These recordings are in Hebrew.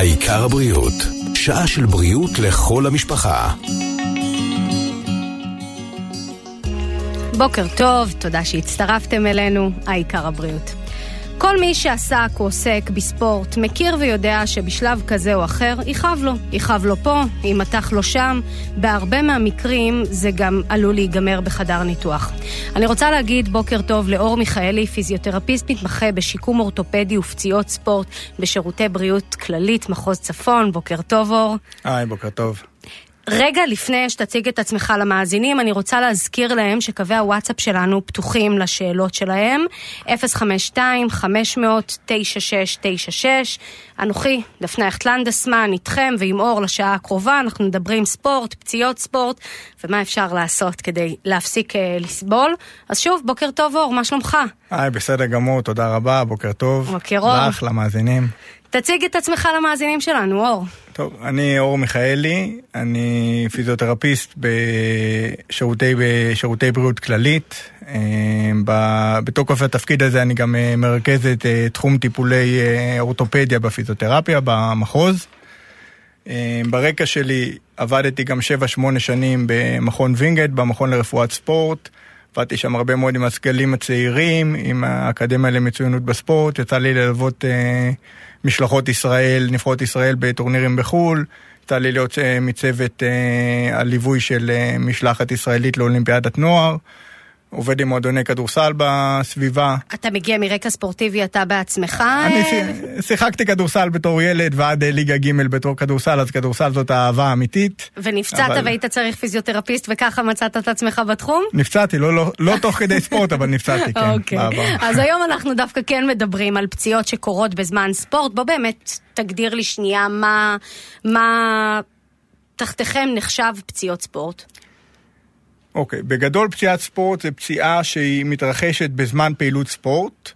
העיקר הבריאות, שעה של בריאות לכל המשפחה. בוקר טוב, תודה שהצטרפתם אלינו, העיקר הבריאות. כל מי שעסק או עוסק בספורט מכיר ויודע שבשלב כזה או אחר יכאב לו. יכאב לו פה, יימתח לו שם. בהרבה מהמקרים זה גם עלול להיגמר בחדר ניתוח. אני רוצה להגיד בוקר טוב לאור מיכאלי, פיזיותרפיסט מתמחה בשיקום אורתופדי ופציעות ספורט בשירותי בריאות כללית, מחוז צפון. בוקר טוב אור. היי, בוקר טוב. רגע לפני שתציג את עצמך למאזינים, אני רוצה להזכיר להם שקווי הוואטסאפ שלנו פתוחים לשאלות שלהם, 052-500-9696. אנוכי, דפנה הכטלנדסמן, איתכם ועם אור לשעה הקרובה, אנחנו מדברים ספורט, פציעות ספורט, ומה אפשר לעשות כדי להפסיק אה, לסבול. אז שוב, בוקר טוב אור, מה שלומך? היי, בסדר גמור, תודה רבה, בוקר טוב. בוקר אור. לך, למאזינים. תציג את עצמך למאזינים שלנו, אור. טוב, אני אור מיכאלי, אני פיזיותרפיסט בשירותי, בשירותי בריאות כללית. אה, בתוקף התפקיד הזה אני גם אה, מרכז את אה, תחום טיפולי אורתופדיה בפיזיותרפיה במחוז. ברקע שלי עבדתי גם 7-8 שנים במכון וינגייט, במכון לרפואת ספורט. עבדתי שם הרבה מאוד עם הסגלים הצעירים, עם האקדמיה למצוינות בספורט, יצא לי ללוות אה, משלחות ישראל, נבחרות ישראל בטורנירים בחו"ל, יצא לי להיות אה, מצוות אה, הליווי של אה, משלחת ישראלית לאולימפיאדת נוער. עובד עם מועדוני כדורסל בסביבה. אתה מגיע מרקע ספורטיבי, אתה בעצמך? אני שיחקתי כדורסל בתור ילד ועד ליגה ג' בתור כדורסל, אז כדורסל זאת האהבה האמיתית. ונפצעת אבל... והיית צריך פיזיותרפיסט וככה מצאת את עצמך בתחום? נפצעתי, לא, לא, לא תוך כדי ספורט, אבל נפצעתי, כן, אוקיי. אז היום אנחנו דווקא כן מדברים על פציעות שקורות בזמן ספורט. בוא באמת תגדיר לי שנייה מה, מה תחתיכם נחשב פציעות ספורט. אוקיי, okay, בגדול פציעת ספורט זה פציעה שהיא מתרחשת בזמן פעילות ספורט.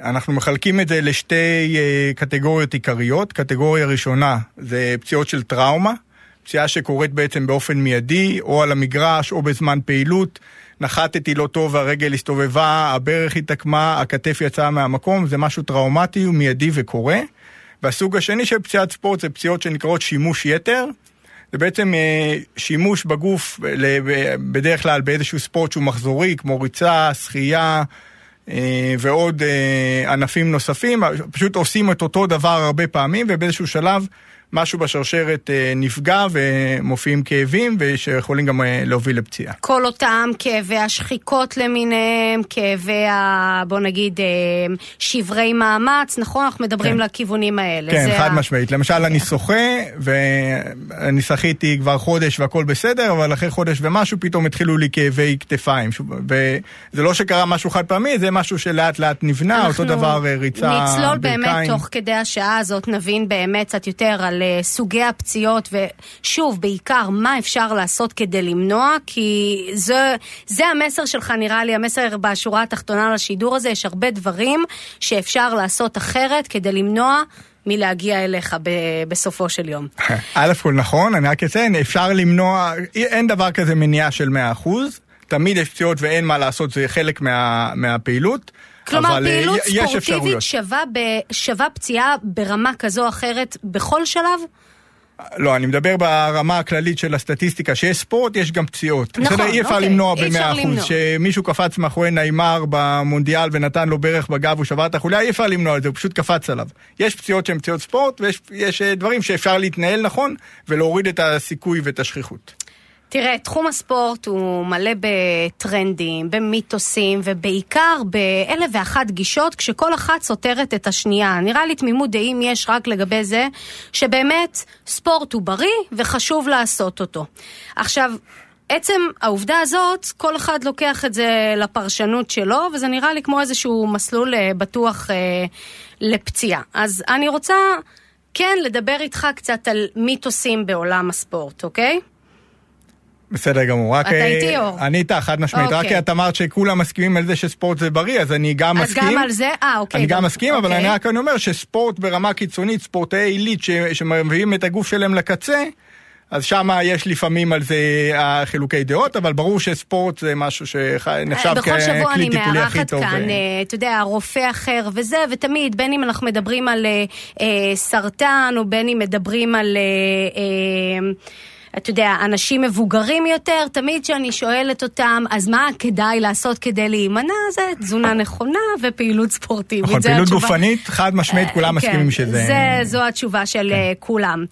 אנחנו מחלקים את זה לשתי uh, קטגוריות עיקריות. קטגוריה ראשונה זה פציעות של טראומה, פציעה שקורית בעצם באופן מיידי, או על המגרש או בזמן פעילות. נחתתי לא טוב והרגל הסתובבה, הברך התעקמה, הכתף יצאה מהמקום, זה משהו טראומטי, הוא מיידי וקורה. והסוג השני של פציעת ספורט זה פציעות שנקראות שימוש יתר. זה בעצם אה, שימוש בגוף בדרך כלל באיזשהו ספורט שהוא מחזורי, כמו ריצה, שחייה אה, ועוד אה, ענפים נוספים, פשוט עושים את אותו דבר הרבה פעמים ובאיזשהו שלב משהו בשרשרת אה, נפגע ומופיעים כאבים ושיכולים גם אה, להוביל לפציעה. כל אותם כאבי השחיקות למיניהם, כאבי ה... בוא נגיד אה, שברי מאמץ, נכון? אנחנו מדברים כן. לכיוונים האלה. כן, חד ה... משמעית. למשל, אני שוחה ואני שחיתי כבר חודש והכל בסדר, אבל אחרי חודש ומשהו פתאום התחילו לי כאבי כתפיים. וזה לא שקרה משהו חד פעמי, זה משהו שלאט לאט נבנה, אותו דבר ריצה ברכיים. נצלול באמת תוך כדי השעה הזאת, נבין באמת קצת יותר על סוגי הפציעות, ושוב, בעיקר, מה אפשר לעשות כדי למנוע, כי זה, זה המסר שלך, נראה לי, המסר בשורה התחתונה לשידור הזה, יש הרבה דברים שאפשר לעשות אחרת כדי למנוע. מלהגיע אליך ב- בסופו של יום. א' כל נכון, אני רק אציין, אפשר למנוע, אין דבר כזה מניעה של 100%, תמיד יש פציעות ואין מה לעשות, זה חלק מה, מהפעילות. כלומר, פעילות ספורטיבית שווה, ב, שווה פציעה ברמה כזו או אחרת בכל שלב? לא, אני מדבר ברמה הכללית של הסטטיסטיקה, שיש ספורט, יש גם פציעות. נכון, בסדר, אי אפשר אוקיי, למנוע במאה אחוז. שמישהו קפץ מאחורי נעימר במונדיאל ונתן לו ברך בגב, הוא שבר את החוליה, אי אפשר למנוע את זה, הוא פשוט קפץ עליו. יש פציעות שהן פציעות ספורט, ויש אה, דברים שאפשר להתנהל נכון, ולהוריד את הסיכוי ואת השכיחות. תראה, תחום הספורט הוא מלא בטרנדים, במיתוסים, ובעיקר באלף ואחת גישות, כשכל אחת סותרת את השנייה. נראה לי תמימות דעים יש רק לגבי זה, שבאמת ספורט הוא בריא וחשוב לעשות אותו. עכשיו, עצם העובדה הזאת, כל אחד לוקח את זה לפרשנות שלו, וזה נראה לי כמו איזשהו מסלול אה, בטוח אה, לפציעה. אז אני רוצה כן לדבר איתך קצת על מיתוסים בעולם הספורט, אוקיי? בסדר גמור. רק... אתה איתי אור. אני איתך, חד משמעית. רק כי אוקיי. את אמרת שכולם מסכימים על זה שספורט זה בריא, אז אני גם מסכים. אז גם על זה? אה, אוקיי. אני גם מסכים, אבל אני רק אומר שספורט ברמה קיצונית, ספורטאי עילית שמביאים את הגוף שלהם לקצה, אז שם יש לפעמים על זה חילוקי דעות, אבל ברור שספורט זה משהו שנחשב בכל שבוע אני ככלי טיפולי הכי מארחת טוב. כאן, אה, אתה יודע, רופא אחר וזה, ותמיד, בין אם אנחנו מדברים על אה, אה, סרטן, או בין אם מדברים על... אה, אה, אתה יודע, אנשים מבוגרים יותר, תמיד כשאני שואלת אותם, אז מה כדאי לעשות כדי להימנע? זה תזונה נכונה ופעילות ספורטיבית. נכון, פעילות התשובה. גופנית, חד משמעית, כולם כן, מסכימים שזה... זה, זו התשובה של כן. כולם.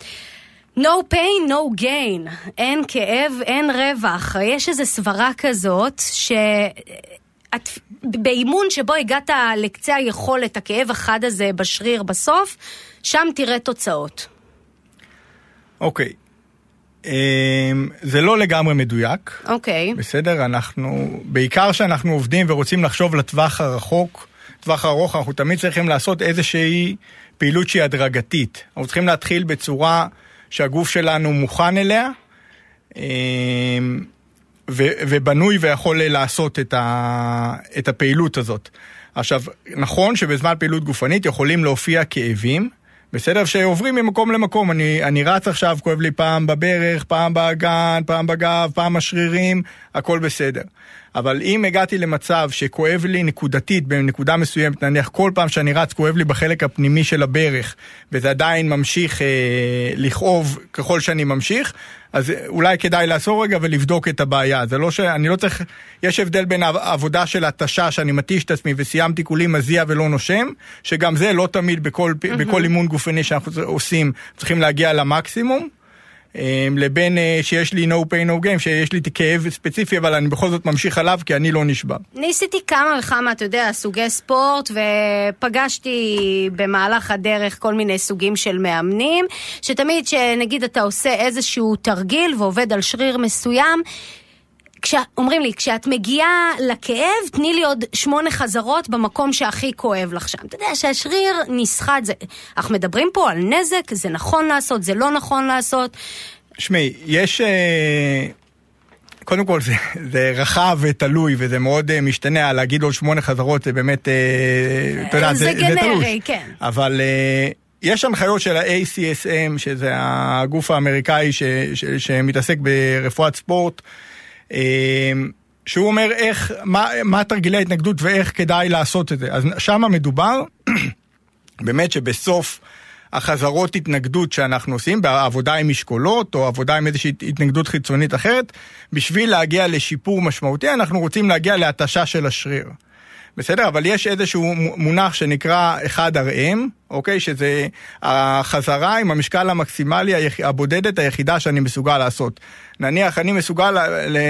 No pain, no gain. אין כאב, אין רווח. יש איזו סברה כזאת, ש... את, באימון שבו הגעת לקצה היכולת, הכאב החד הזה בשריר בסוף, שם תראה תוצאות. אוקיי. אמ, זה לא לגמרי מדויק. אוקיי. בסדר, אנחנו, בעיקר כשאנחנו עובדים ורוצים לחשוב לטווח הרחוק, טווח ארוך, אנחנו תמיד צריכים לעשות איזושהי פעילות שהיא הדרגתית. אנחנו צריכים להתחיל בצורה שהגוף שלנו מוכן אליה, אמ, ו- ובנוי ויכול לעשות את, ה- את הפעילות הזאת. עכשיו, נכון שבזמן פעילות גופנית יכולים להופיע כאבים, בסדר? שעוברים ממקום למקום. אני, אני רץ עכשיו, כואב לי פעם בברך, פעם באגן, פעם בגב, פעם בשרירים, הכל בסדר. אבל אם הגעתי למצב שכואב לי נקודתית בנקודה מסוימת, נניח כל פעם שאני רץ כואב לי בחלק הפנימי של הברך, וזה עדיין ממשיך אה, לכאוב ככל שאני ממשיך, אז אולי כדאי לעצור רגע ולבדוק את הבעיה. זה לא ש... אני לא צריך... יש הבדל בין העבודה של התשה, שאני מתיש את עצמי וסיימתי כולי מזיע ולא נושם, שגם זה לא תמיד בכל, mm-hmm. בכל אימון גופני שאנחנו עושים, צריכים להגיע למקסימום. לבין אה, שיש לי no pain no game, שיש לי כאב ספציפי, אבל אני בכל זאת ממשיך עליו כי אני לא נשבר. ניסיתי כמה וכמה, אתה יודע, סוגי ספורט, ופגשתי במהלך הדרך כל מיני סוגים של מאמנים, שתמיד שנגיד אתה עושה איזשהו תרגיל ועובד על שריר מסוים, אומרים לי, כשאת מגיעה לכאב, תני לי עוד שמונה חזרות במקום שהכי כואב לך שם. אתה יודע שהשריר נסחט, זה... אנחנו מדברים פה על נזק, זה נכון לעשות, זה לא נכון לעשות. שמעי, יש... אה, קודם כל זה, זה רחב ותלוי וזה מאוד uh, משתנה, להגיד עוד שמונה חזרות זה באמת, uh, אתה יודע, זה, זה, גנרי, זה תלוש. כן. אבל יש הנחיות של ה-ACSM, שזה הגוף האמריקאי ש, ש, שמתעסק ברפואת ספורט, שהוא אומר איך, מה, מה תרגילי ההתנגדות ואיך כדאי לעשות את זה. אז שם מדובר באמת שבסוף... החזרות התנגדות שאנחנו עושים בעבודה עם משקולות או עבודה עם איזושהי התנגדות חיצונית אחרת, בשביל להגיע לשיפור משמעותי אנחנו רוצים להגיע להתשה של השריר. בסדר? אבל יש איזשהו מונח שנקרא 1RM, אוקיי? שזה החזרה עם המשקל המקסימלי הבודדת היחידה שאני מסוגל לעשות. נניח אני מסוגל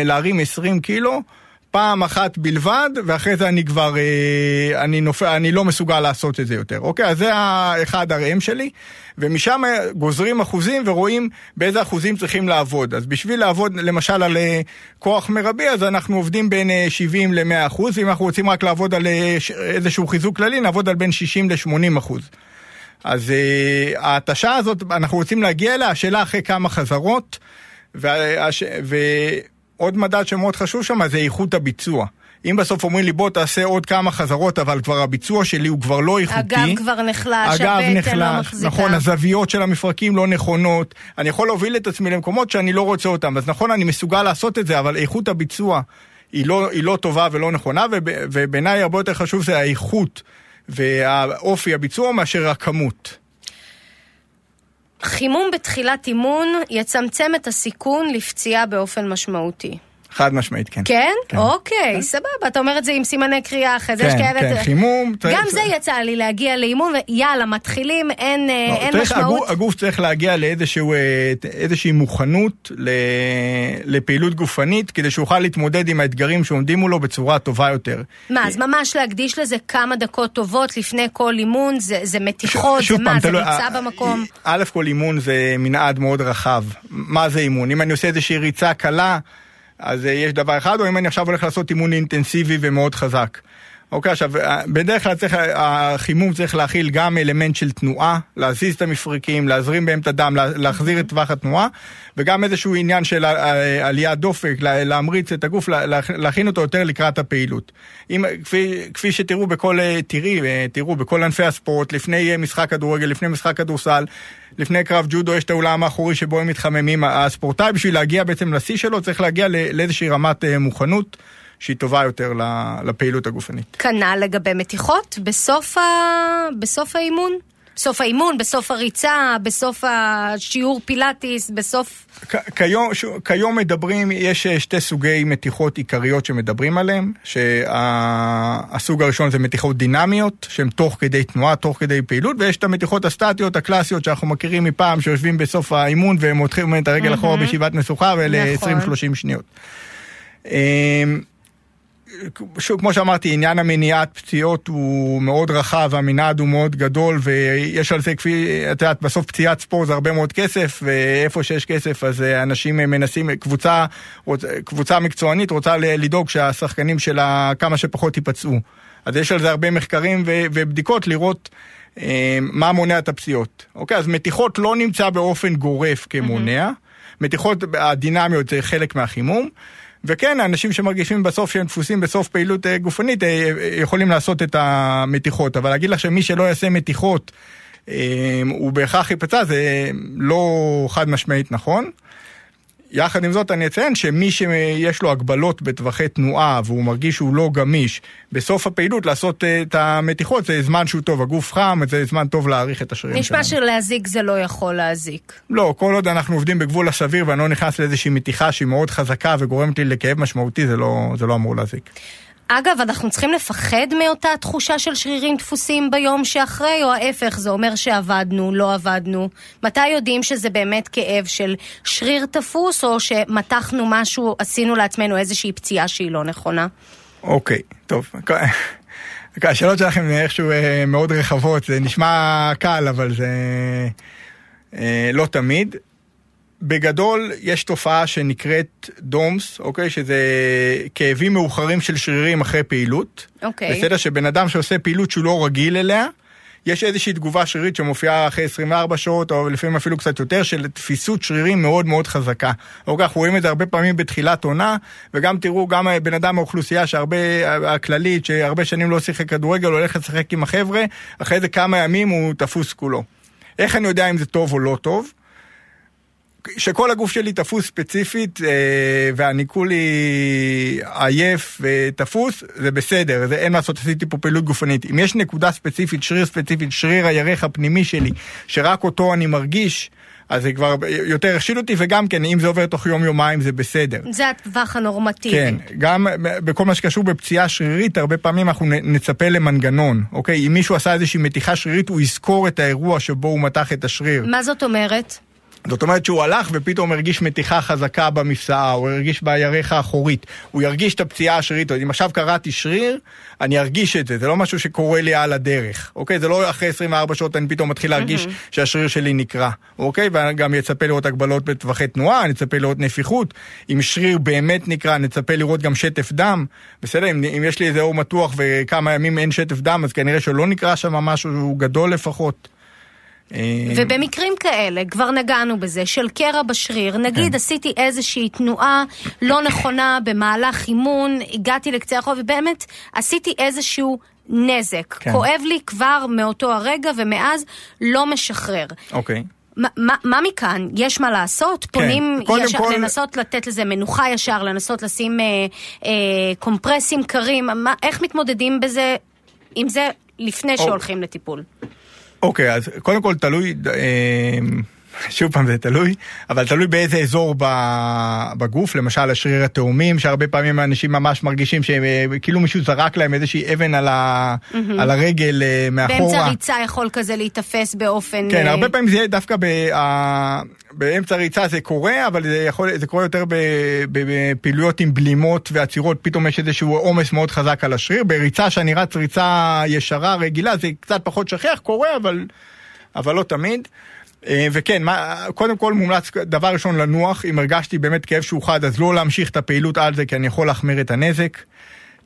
להרים 20 קילו, פעם אחת בלבד, ואחרי זה אני כבר, אה, אני, נופ... אני לא מסוגל לעשות את זה יותר. אוקיי? אז זה האחד הראם שלי, ומשם גוזרים אחוזים ורואים באיזה אחוזים צריכים לעבוד. אז בשביל לעבוד למשל על אה, כוח מרבי, אז אנחנו עובדים בין 70 אה, ל-100 אחוז, ואם אנחנו רוצים רק לעבוד על איזשהו חיזוק כללי, נעבוד על בין 60 ל-80 אחוז. אז ההתשה הזאת, אנחנו רוצים להגיע אליה, השאלה אחרי כמה חזרות, והש... ו... עוד מדד שמאוד חשוב שם זה איכות הביצוע. אם בסוף אומרים לי בוא תעשה עוד כמה חזרות, אבל כבר הביצוע שלי הוא כבר לא איכותי. הגב כבר נחלש, הבטן לא מחזיקה. נכון, הזוויות של המפרקים לא נכונות. אני יכול להוביל את עצמי למקומות שאני לא רוצה אותם. אז נכון, אני מסוגל לעשות את זה, אבל איכות הביצוע היא לא, היא לא טובה ולא נכונה, ובעיניי הרבה יותר חשוב זה האיכות והאופי הביצוע מאשר הכמות. חימום בתחילת אימון יצמצם את הסיכון לפציעה באופן משמעותי. חד משמעית, כן. כן? כן. אוקיי, כן. סבבה, אתה אומר את זה עם סימני קריאה אחרי זה, כן, יש כאלה... כן, חימום... גם זה יצא לי להגיע לאימון, ויאללה, מתחילים, אין, לא, אין צריך, משמעות. הגוף, הגוף צריך להגיע לאיזושהי מוכנות לפעילות גופנית, כדי שיוכל להתמודד עם האתגרים שעומדים מולו בצורה טובה יותר. מה, אז ממש להקדיש לזה כמה דקות טובות לפני כל אימון, זה, זה מתיחות, ש, זה מה, זה ריצה במקום? א' כל אימון זה מנעד מאוד רחב. מה זה אימון? אם אני עושה איזושהי ריצה קלה... אז יש דבר אחד, או אם אני עכשיו הולך לעשות אימון אינטנסיבי ומאוד חזק. אוקיי, עכשיו, בדרך כלל צריך, החימום צריך להכיל גם אלמנט של תנועה, להזיז את המפרקים, להזרים בהם את הדם, להחזיר את טווח התנועה, וגם איזשהו עניין של עליית דופק, להמריץ את הגוף, להכין אותו יותר לקראת הפעילות. אם, כפי, כפי שתראו בכל, תראי, תראו בכל ענפי הספורט, לפני משחק כדורגל, לפני משחק כדורסל, לפני קרב ג'ודו יש את האולם האחורי שבו הם מתחממים. הספורטאי בשביל להגיע בעצם לשיא שלו צריך להגיע לאיזושהי רמת אה, מוכנות. שהיא טובה יותר לפעילות הגופנית. כנ"ל לגבי מתיחות בסוף, ה... בסוף האימון? בסוף האימון, בסוף הריצה, בסוף השיעור פילאטיס, בסוף... כיום, ש... כיום מדברים, יש אה, שתי סוגי מתיחות עיקריות שמדברים עליהן, שהסוג הראשון זה מתיחות דינמיות, שהן תוך כדי תנועה, תוך כדי פעילות, ויש את המתיחות הסטטיות הקלאסיות שאנחנו מכירים מפעם, שיושבים בסוף האימון והם מותחים את הרגל אחורה בישיבת משוכה ול-20-30 נכון. שניות. שוב, כמו שאמרתי, עניין המניעת פציעות הוא מאוד רחב, המנעד הוא מאוד גדול, ויש על זה, כפי, את יודעת, בסוף פציעת ספורט זה הרבה מאוד כסף, ואיפה שיש כסף אז אה, אנשים מנסים, קבוצה, קבוצה מקצוענית רוצה לדאוג שהשחקנים שלה כמה שפחות ייפצעו. אז יש על זה הרבה מחקרים ובדיקות לראות אה, מה מונע את הפציעות. אוקיי, אז מתיחות לא נמצא באופן גורף כמונע, mm-hmm. מתיחות הדינמיות זה חלק מהחימום. וכן, האנשים שמרגישים בסוף שהם דפוסים בסוף פעילות אה, גופנית אה, יכולים לעשות את המתיחות, אבל להגיד לך שמי שלא יעשה מתיחות אה, הוא בהכרח ייפצע, זה לא חד משמעית נכון. יחד עם זאת אני אציין שמי שיש לו הגבלות בטווחי תנועה והוא מרגיש שהוא לא גמיש, בסוף הפעילות לעשות אה, את המתיחות זה זמן שהוא טוב, הגוף חם, זה זמן טוב להעריך את השרירים שלנו. נשמע שלהזיק זה לא יכול להזיק. לא, כל עוד אנחנו עובדים בגבול הסביר ואני לא נכנס לאיזושהי מתיחה שהיא מאוד חזקה וגורמת לי לכאב משמעותי, זה לא, זה לא אמור להזיק. אגב, אנחנו צריכים לפחד מאותה תחושה של שרירים דפוסים ביום שאחרי, או ההפך, זה אומר שעבדנו, לא עבדנו? מתי יודעים שזה באמת כאב של שריר תפוס, או שמתחנו משהו, עשינו לעצמנו איזושהי פציעה שהיא לא נכונה? אוקיי, טוב. השאלות שלכם איכשהו אה, מאוד רחבות, זה נשמע קל, אבל זה אה, לא תמיד. בגדול יש תופעה שנקראת דומס, אוקיי? שזה כאבים מאוחרים של שרירים אחרי פעילות. אוקיי. בסדר? שבן אדם שעושה פעילות שהוא לא רגיל אליה, יש איזושהי תגובה שרירית שמופיעה אחרי 24 שעות, או לפעמים אפילו קצת יותר, של תפיסות שרירים מאוד מאוד חזקה. אוקיי, אנחנו רואים את זה הרבה פעמים בתחילת עונה, וגם תראו, גם בן אדם מהאוכלוסייה שהרבה, הכללית, שהרבה שנים לא שיחק כדורגל, הולך לשחק עם החבר'ה, אחרי זה כמה ימים הוא תפוס כולו. איך אני יודע אם זה טוב או לא טוב? שכל הגוף שלי תפוס ספציפית אה, ואני כולי עייף ותפוס, זה בסדר, זה אין מה לעשות, עשיתי פה פעילות גופנית. אם יש נקודה ספציפית, שריר ספציפית, שריר הירך הפנימי שלי, שרק אותו אני מרגיש, אז זה כבר יותר הכשיל אותי, וגם כן, אם זה עובר תוך יום-יומיים זה בסדר. זה הטווח הנורמטיבי. כן, גם בכל מה שקשור בפציעה שרירית, הרבה פעמים אנחנו נצפה למנגנון, אוקיי? אם מישהו עשה איזושהי מתיחה שרירית, הוא יזכור את האירוע שבו הוא מתח את השריר. מה זאת אומרת? זאת אומרת שהוא הלך ופתאום הרגיש מתיחה חזקה במפסעה, או הרגיש בירך האחורית. הוא ירגיש את הפציעה השרירית. אם עכשיו קראתי שריר, אני ארגיש את זה. זה לא משהו שקורה לי על הדרך, אוקיי? זה לא אחרי 24 שעות אני פתאום מתחיל להרגיש mm-hmm. שהשריר שלי נקרע, אוקיי? ואני גם אצפה לראות הגבלות בטווחי תנועה, אני אצפה לראות נפיחות. אם שריר באמת נקרע, אני אצפה לראות גם שטף דם. בסדר? אם, אם יש לי איזה אור מתוח וכמה ימים אין שטף דם, אז כנראה שלא נקרע שם משהו גדול לפחות. אה, ובמקרים כאלה, כבר נגענו בזה, של קרע בשריר, נגיד כן. עשיתי איזושהי תנועה לא נכונה במהלך אימון, הגעתי לקצה החוב, ובאמת עשיתי איזשהו נזק. כן. כואב לי כבר מאותו הרגע, ומאז לא משחרר. אוקיי. ما, מה, מה מכאן? יש מה לעשות? כן. פונים ישר, כל... לנסות לתת לזה מנוחה ישר, לנסות לשים אה, אה, קומפרסים קרים, מה, איך מתמודדים בזה, עם זה לפני או... שהולכים לטיפול? אוקיי, אז קודם כל תלוי, אה, שוב פעם זה תלוי, אבל תלוי באיזה אזור בגוף, למשל השריר התאומים, שהרבה פעמים האנשים ממש מרגישים שכאילו מישהו זרק להם איזושהי אבן על, ה, mm-hmm. על הרגל אה, מאחורה. באמצע ריצה יכול כזה להיתפס באופן... כן, הרבה פעמים זה דווקא ב, באמצע ריצה זה קורה, אבל זה, יכול, זה קורה יותר בפעילויות עם בלימות ועצירות, פתאום יש איזשהו עומס מאוד חזק על השריר. בריצה שאני רץ ריצה ישרה, רגילה, זה קצת פחות שכיח, קורה, אבל, אבל לא תמיד. אה, וכן, מה, קודם כל מומלץ דבר ראשון לנוח, אם הרגשתי באמת כאב שהוא חד, אז לא להמשיך את הפעילות על זה, כי אני יכול להחמיר את הנזק.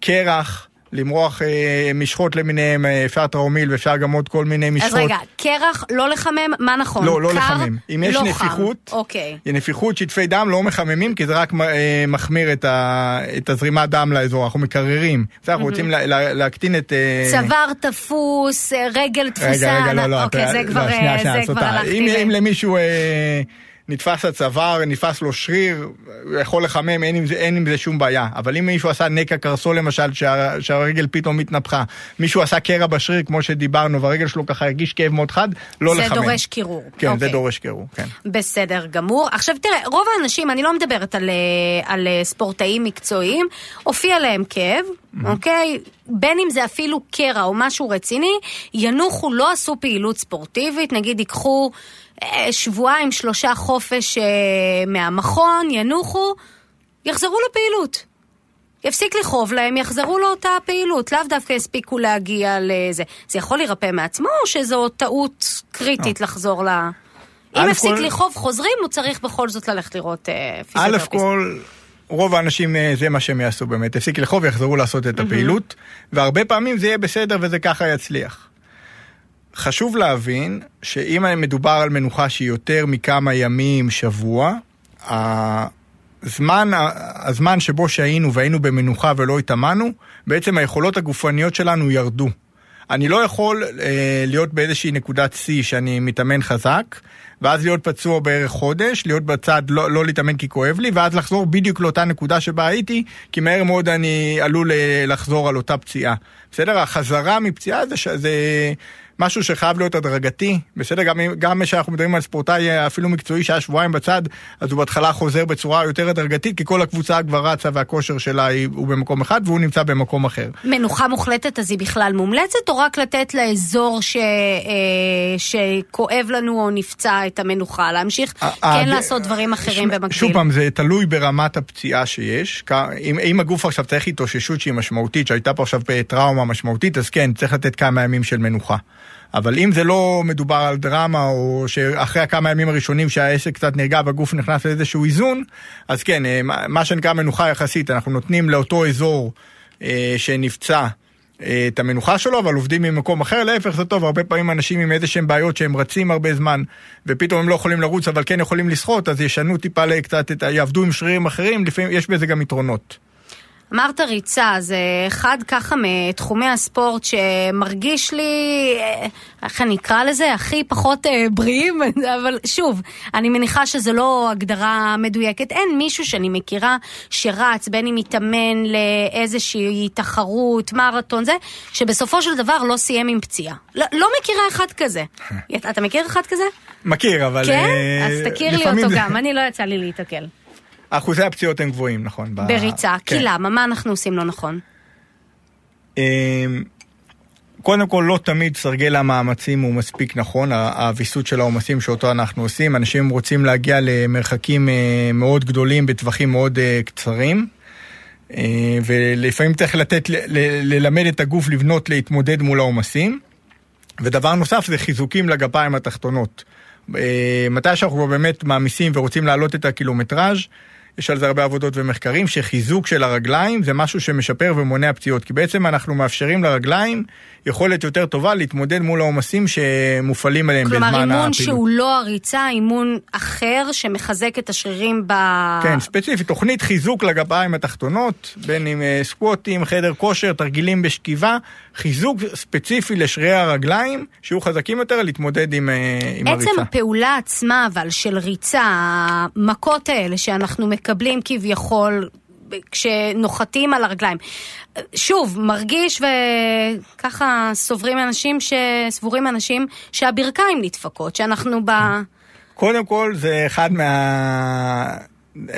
קרח, למרוח אה, משחות למיניהם, אה, אפשר טראומיל ואפשר גם עוד כל מיני משחות. אז רגע, קרח, לא לחמם, מה נכון? לא, לא קר, לחמם. אם יש לא נפיחות, חם. אוקיי. נפיחות, שטפי דם לא מחממים, כי זה רק אה, מחמיר את, ה, את הזרימת דם לאזור, אנחנו מקררים. בסדר, אנחנו רוצים לה, לה, להקטין את... אה, צוואר תפוס, אה, רגל תפוסה. רגע, רגע, לא, לא. אוקיי, זה כבר, לא, שנייה, אה, שנייה, זה כבר. הלכתי. אם, אם למישהו אה, נתפס הצוואר, נתפס לו שריר, יכול לחמם, אין עם, זה, אין עם זה שום בעיה. אבל אם מישהו עשה נקע קרסול למשל, שה, שהרגל פתאום התנפחה, מישהו עשה קרע בשריר, כמו שדיברנו, והרגל שלו ככה הרגיש כאב מאוד חד, לא זה לחמם. דורש קירור. כן, זה אוקיי. דורש קירור, כן. בסדר גמור. עכשיו תראה, רוב האנשים, אני לא מדברת על, אה, על אה, ספורטאים מקצועיים, הופיע להם כאב, אוקיי? בין אם זה אפילו קרע או משהו רציני, ינוחו, לא עשו פעילות ספורטיבית, נגיד ייקחו שבועיים, שלושה חופש אה, מהמכון, ינוחו, יחזרו לפעילות. יפסיק לכאוב להם, יחזרו לאותה פעילות, לאו דווקא יספיקו להגיע לזה. זה יכול להירפא מעצמו, או שזו טעות קריטית לחזור ל... אם הפסיק כל- לכאוב חוזרים, הוא צריך בכל זאת ללכת לראות אה, א' פיזיותרפיסט. כל, רוב האנשים אה, זה מה שהם יעשו באמת, הפסיק לחוב ויחזרו לעשות את הפעילות, והרבה פעמים זה יהיה בסדר וזה ככה יצליח. חשוב להבין שאם מדובר על מנוחה שהיא יותר מכמה ימים, שבוע, הזמן, הזמן שבו שהיינו והיינו במנוחה ולא התאמנו, בעצם היכולות הגופניות שלנו ירדו. אני לא יכול אה, להיות באיזושהי נקודת שיא שאני מתאמן חזק, ואז להיות פצוע בערך חודש, להיות בצד, לא, לא להתאמן כי כואב לי, ואז לחזור בדיוק לאותה נקודה שבה הייתי, כי מהר מאוד אני עלול אה, לחזור על אותה פציעה. בסדר? החזרה מפציעה זה, זה משהו שחייב להיות הדרגתי, בסדר? גם, גם כשאנחנו מדברים על ספורטאי אה, אפילו מקצועי שהיה שבועיים בצד, אז הוא בהתחלה חוזר בצורה יותר הדרגתית, כי כל הקבוצה כבר רצה והכושר שלה הוא במקום אחד והוא נמצא במקום אחר. מנוחה מוחלטת, אז היא בכלל מומלצת, או רק לתת לאזור ש... אה, שכואב לנו או נפצע את המנוחה, להמשיך אה, כן אה, לעשות דברים אחרים במקביל? שוב פעם, זה תלוי ברמת הפציעה שיש. אם, אם הגוף עכשיו צריך התאוששות שהיא משמעותית, שהייתה פה עכשיו טראומה משמעותית, אז כן, צריך לתת כמה ימים של מנוחה. אבל אם זה לא מדובר על דרמה, או שאחרי הכמה ימים הראשונים שהעסק קצת נרגע והגוף נכנס לאיזשהו איזון, אז כן, אה, מה- שנקרא מנוחה יחסית, אנחנו נותנים לאותו אזור אה, שנפצע. אה, את המנוחה שלו, אבל עובדים ממקום אחר, להפך זה טוב, הרבה פעמים אנשים עם איזה שהם בעיות שהם רצים הרבה זמן, ופתאום הם לא יכולים לרוץ, אבל כן יכולים לשחות, אז ישנו טיפה קצת, יעבדו עם שרירים אחרים, לפעמים יש בזה גם יתרונות. אמרת ריצה, זה אחד ככה מתחומי הספורט שמרגיש לי, אה, איך אני אקרא לזה, הכי פחות אה, בריאים, אבל שוב, אני מניחה שזו לא הגדרה מדויקת. אין מישהו שאני מכירה שרץ, בין אם מתאמן לאיזושהי תחרות, מרתון, זה, שבסופו של דבר לא סיים עם פציעה. לא, לא מכירה אחד כזה. אתה מכיר אחד כזה? מכיר, אבל... כן? אה, אז תכיר לי אותו גם, אני לא יצא לי להיתקל. אחוזי הפציעות הם גבוהים, נכון. בריצה, כי כן. למה? מה אנחנו עושים לא נכון? אמ, קודם כל, לא תמיד סרגל המאמצים הוא מספיק נכון, הוויסות של העומסים שאותו אנחנו עושים. אנשים רוצים להגיע למרחקים אה, מאוד גדולים בטווחים מאוד אה, קצרים, אה, ולפעמים צריך לתת, ללמד את הגוף לבנות להתמודד מול העומסים. ודבר נוסף זה חיזוקים לגפיים התחתונות. מתי שאנחנו באמת מעמיסים ורוצים להעלות את הקילומטראז', יש על זה הרבה עבודות ומחקרים, שחיזוק של הרגליים זה משהו שמשפר ומונע פציעות. כי בעצם אנחנו מאפשרים לרגליים יכולת יותר טובה להתמודד מול העומסים שמופעלים עליהם בזמן כלומר, הפעילות. אימון שהוא לא הריצה, אימון אחר שמחזק את השרירים ב... כן, ספציפית, תוכנית חיזוק לגפיים התחתונות, בין אם אה, סקווטים, חדר כושר, תרגילים בשכיבה, חיזוק ספציפי לשרירי הרגליים, שיהיו חזקים יותר להתמודד עם, אה, עם עצם הריצה. הפעולה עצמה, אבל של ריצה, המכות האלה שאנחנו מקבלים כביכול כשנוחתים על הרגליים. שוב, מרגיש וככה סוברים אנשים, ש... סבורים אנשים שהברכיים נדפקות, שאנחנו ב... קודם כל, זה אחד מה...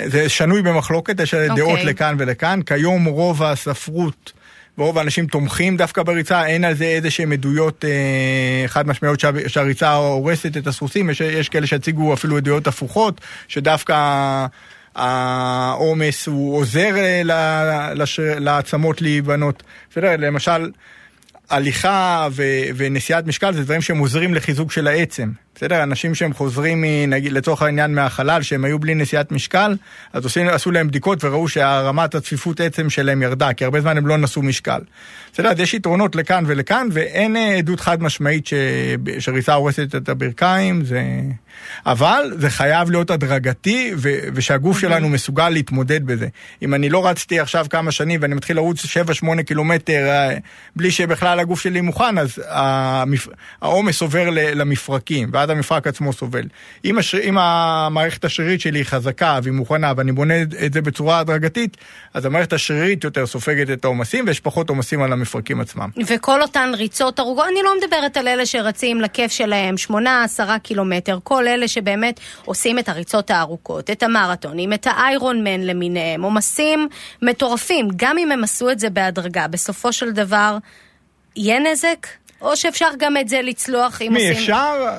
זה שנוי במחלוקת, יש אוקיי. דעות לכאן ולכאן. כיום רוב הספרות ורוב האנשים תומכים דווקא בריצה, אין על זה איזה שהן עדויות אה, חד משמעיות שה, שהריצה הורסת את הסוסים, יש, יש כאלה שהציגו אפילו עדויות הפוכות, שדווקא העומס הוא עוזר אה, לעצמות להיבנות. בסדר, למשל, הליכה ו- ונשיאת משקל זה דברים שהם עוזרים לחיזוק של העצם. בסדר? אנשים שהם חוזרים, נגיד, לצורך העניין מהחלל, שהם היו בלי נשיאת משקל, אז עושים, עשו להם בדיקות וראו שהרמת הצפיפות עצם שלהם ירדה, כי הרבה זמן הם לא נשאו משקל. בסדר? אז יש יתרונות לכאן ולכאן, ואין עדות חד משמעית ש... שריסה הורסת את הברכיים, זה... אבל זה חייב להיות הדרגתי, ו... ושהגוף שלנו מסוגל להתמודד בזה. אם אני לא רצתי עכשיו כמה שנים ואני מתחיל לרוץ 7-8 קילומטר אה, בלי שבכלל הגוף שלי מוכן, אז. העומס עובר למפרקים, ואז המפרק עצמו סובל. אם, הש... אם המערכת השרירית שלי היא חזקה והיא מוכנה, ואני בונה את זה בצורה הדרגתית, אז המערכת השרירית יותר סופגת את העומסים, ויש פחות עומסים על המפרקים עצמם. וכל אותן ריצות ארוכות, אני לא מדברת על אלה שרצים לכיף שלהם 8-10 קילומטר, כל אלה שבאמת עושים את הריצות הארוכות, את המרתונים, את האיירון מן למיניהם, עומסים מטורפים, גם אם הם עשו את זה בהדרגה, בסופו של דבר, יהיה נזק? או שאפשר גם את זה לצלוח אם מי, עושים... מי, אפשר?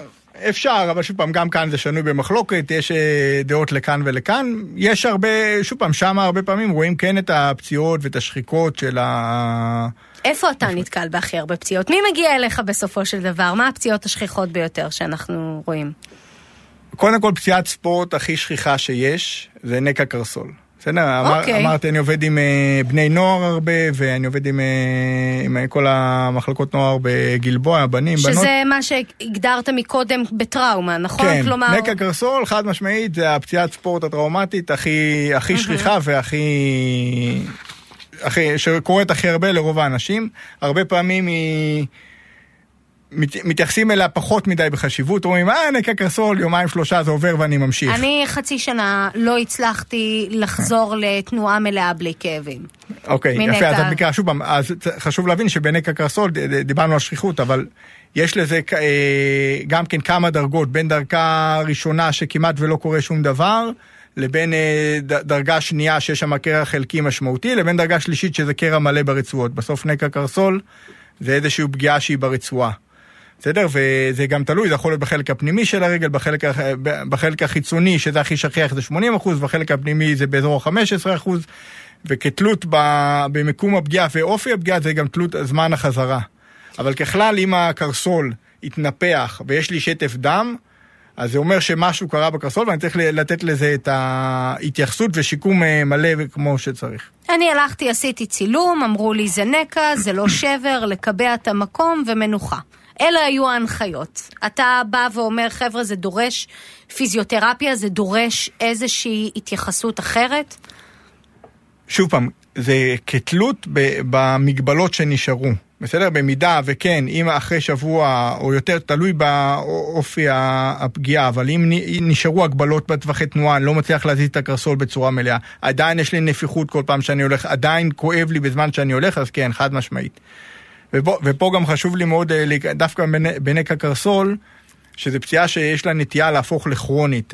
אפשר, אבל שוב פעם, גם כאן זה שנוי במחלוקת, יש אה, דעות לכאן ולכאן. יש הרבה, שוב פעם, שם הרבה פעמים רואים כן את הפציעות ואת השחיקות של ה... איפה אתה נתקל בהכי הרבה פציעות? מי מגיע אליך בסופו של דבר? מה הפציעות השכיחות ביותר שאנחנו רואים? קודם כל, פציעת ספורט הכי שכיחה שיש, זה נקע קרסול. בסדר? אמר, אוקיי. אמרתי, אני עובד עם uh, בני נוער הרבה, ואני עובד עם, uh, עם כל המחלקות נוער בגלבוע, בנים, שזה בנות. שזה מה שהגדרת מקודם בטראומה, נכון? כן, כלומר... נקע קרסול, חד משמעית, זה הפציעת ספורט הטראומטית הכי, הכי שכיחה והכי... הכי, שקורית הכי הרבה לרוב האנשים. הרבה פעמים היא... מת, מתייחסים אליה פחות מדי בחשיבות, אומרים, אה, נקע קרסול, יומיים שלושה זה עובר ואני ממשיך. אני חצי שנה לא הצלחתי לחזור לתנועה מלאה בלי כאבים. אוקיי. יפה, אז את מקרה, שוב פעם, אז חשוב להבין שבנקע קרסול, דיברנו על שכיחות, אבל יש לזה אה, גם כן כמה דרגות, בין דרגה ראשונה שכמעט ולא קורה שום דבר, לבין אה, דרגה שנייה שיש שם קרע חלקי משמעותי, לבין דרגה שלישית שזה קרע מלא ברצועות. בסוף נקע קרסול זה איזושהי פגיעה שהיא ברצועה. בסדר? וזה גם תלוי, זה יכול להיות בחלק הפנימי של הרגל, בחלק, בחלק החיצוני, שזה הכי שכיח, זה 80 אחוז, בחלק הפנימי זה באזור ה-15 אחוז, וכתלות במיקום הפגיעה ואופי הפגיעה, זה גם תלות זמן החזרה. אבל ככלל, אם הקרסול יתנפח ויש לי שטף דם, אז זה אומר שמשהו קרה בקרסול ואני צריך לתת לזה את ההתייחסות ושיקום אה, מלא כמו שצריך. אני הלכתי, עשיתי צילום, אמרו לי זה נקע, זה לא שבר, לקבע את המקום ומנוחה. אלה היו ההנחיות. אתה בא ואומר, חבר'ה, זה דורש פיזיותרפיה, זה דורש איזושהי התייחסות אחרת? שוב פעם, זה כתלות במגבלות שנשארו. בסדר? במידה וכן, אם אחרי שבוע או יותר, תלוי באופי הפגיעה, אבל אם נשארו הגבלות בטווחי תנועה, אני לא מצליח להזיז את הקרסול בצורה מלאה, עדיין יש לי נפיחות כל פעם שאני הולך, עדיין כואב לי בזמן שאני הולך, אז כן, חד משמעית. ופה, ופה גם חשוב לי מאוד, אה, דווקא בנקע קרסול, שזו פציעה שיש לה נטייה להפוך לכרונית.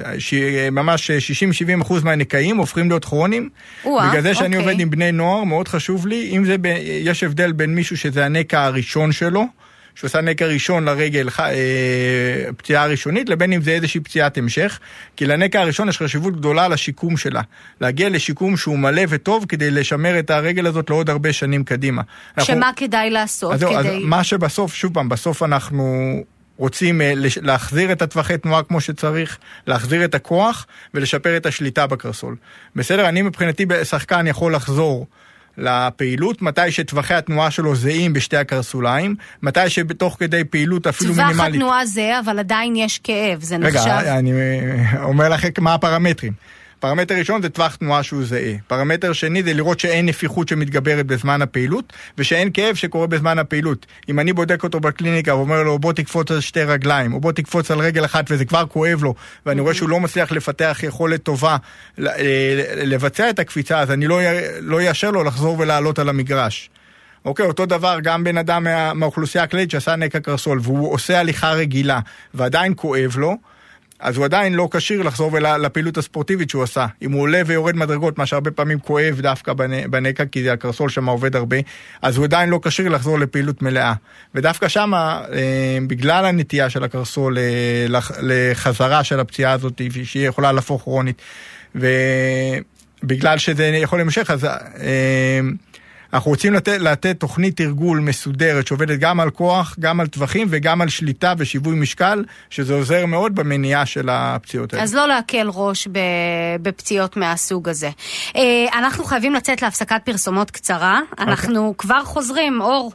ממש 60-70 אחוז מהנקעים הופכים להיות כרוניים. בגלל זה שאני אוקיי. עובד עם בני נוער, מאוד חשוב לי, אם זה, ב, יש הבדל בין מישהו שזה הנקע הראשון שלו, שהוא עשה נקע ראשון לרגל, אה, פציעה ראשונית, לבין אם זה איזושהי פציעת המשך. כי לנקע הראשון יש חשיבות גדולה לשיקום שלה. להגיע לשיקום שהוא מלא וטוב כדי לשמר את הרגל הזאת לעוד הרבה שנים קדימה. שמה אנחנו... כדאי לעשות? אז, כדי... אז מה שבסוף, שוב פעם, בסוף אנחנו רוצים אה, להחזיר את הטווחי תנועה כמו שצריך, להחזיר את הכוח ולשפר את השליטה בקרסול. בסדר? אני מבחינתי שחקן יכול לחזור לפעילות, מתי שטווחי התנועה שלו זהים בשתי הקרסוליים, מתי שבתוך כדי פעילות אפילו מינימלית. טווח התנועה זה, אבל עדיין יש כאב, זה נחשב... רגע, אני אומר לכם מה הפרמטרים. פרמטר ראשון זה טווח תנועה שהוא זהה. פרמטר שני זה לראות שאין נפיחות שמתגברת בזמן הפעילות, ושאין כאב שקורה בזמן הפעילות. אם אני בודק אותו בקליניקה ואומר לו בוא תקפוץ על שתי רגליים, או בוא תקפוץ על רגל אחת וזה כבר כואב לו, ואני רואה שהוא לא מצליח לפתח יכולת טובה אה, לבצע את הקפיצה, אז אני לא, לא אאשר לו לחזור ולעלות על המגרש. אוקיי, אותו דבר גם בן אדם מה, מהאוכלוסייה הכללית שעשה נקע קרסול והוא עושה הליכה רגילה ועדיין כואב לו, אז הוא עדיין לא כשיר לחזור לפעילות הספורטיבית שהוא עשה. אם הוא עולה ויורד מדרגות, מה שהרבה פעמים כואב דווקא בנקע, כי הקרסול שם עובד הרבה, אז הוא עדיין לא כשיר לחזור לפעילות מלאה. ודווקא שם, אה, בגלל הנטייה של הקרסול אה, לחזרה של הפציעה הזאת, שהיא יכולה להפוך כרונית, ובגלל שזה יכול להימשך, אז... אנחנו רוצים לתת, לתת תוכנית תרגול מסודרת שעובדת גם על כוח, גם על טווחים וגם על שליטה ושיווי משקל, שזה עוזר מאוד במניעה של הפציעות האלה. אז לא להקל ראש בפציעות מהסוג הזה. אה, אנחנו חייבים לצאת להפסקת פרסומות קצרה. אוקיי. אנחנו okay. כבר חוזרים, אור.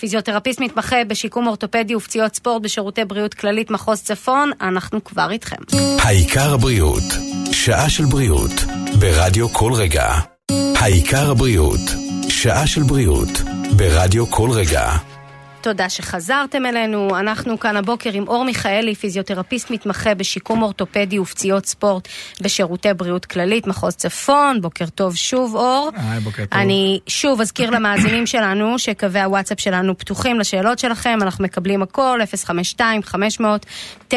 פיזיותרפיסט מתמחה בשיקום אורתופדי ופציעות ספורט בשירותי בריאות כללית מחוז צפון, אנחנו כבר איתכם. העיקר הבריאות, שעה של בריאות, ברדיו כל רגע. העיקר הבריאות, שעה של בריאות, ברדיו כל רגע. תודה שחזרתם אלינו. אנחנו כאן הבוקר עם אור מיכאלי, פיזיותרפיסט מתמחה בשיקום אורתופדי ופציעות ספורט בשירותי בריאות כללית, מחוז צפון. בוקר טוב שוב, אור. היי, בוקר טוב. אני שוב אזכיר למאזינים שלנו שקווי הוואטסאפ שלנו פתוחים לשאלות שלכם, אנחנו מקבלים הכל, 052-500-9696.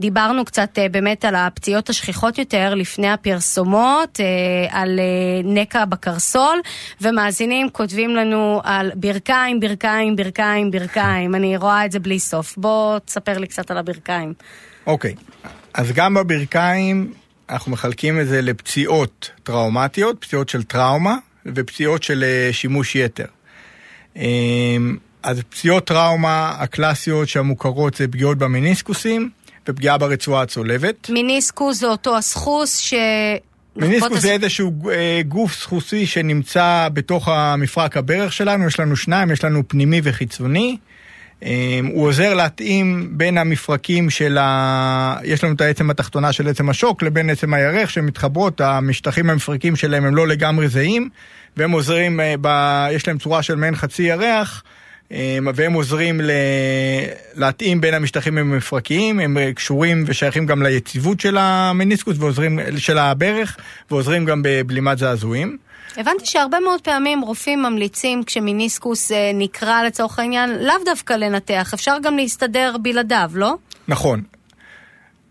דיברנו קצת אה, באמת על הפציעות השכיחות יותר לפני הפרסומות, אה, על אה, נקע בקרסול, ומאזינים כותבים לנו על ברכיים. ברכיים, ברכיים, ברכיים, ברכיים. אני רואה את זה בלי סוף. בוא תספר לי קצת על הברכיים. אוקיי, אז גם בברכיים אנחנו מחלקים את זה לפציעות טראומטיות, פציעות של טראומה ופציעות של אה, שימוש יתר. אמ, אז פציעות טראומה הקלאסיות שהמוכרות זה פגיעות במניסקוסים ופגיעה ברצועה הצולבת. מיניסקוס זה אותו הסחוס ש... מניסקוס זה איזשהו אה, גוף סחוסי שנמצא בתוך המפרק הברך שלנו, יש לנו שניים, יש לנו פנימי וחיצוני. אה, הוא עוזר להתאים בין המפרקים של ה... יש לנו את העצם התחתונה של עצם השוק לבין עצם הירך שמתחברות, המשטחים המפרקים שלהם הם לא לגמרי זהים, והם עוזרים, אה, ב... יש להם צורה של מעין חצי ירח. אמ, והם עוזרים ל... להתאים בין המשטחים המפרקיים, הם קשורים ושייכים גם ליציבות של המניסקוס ועוזרים, של הברך, ועוזרים גם בבלימת זעזועים. הבנתי שהרבה מאוד פעמים רופאים ממליצים כשמיניסקוס אה, נקרא לצורך העניין לאו דווקא לנתח, אפשר גם להסתדר בלעדיו, לא? נכון.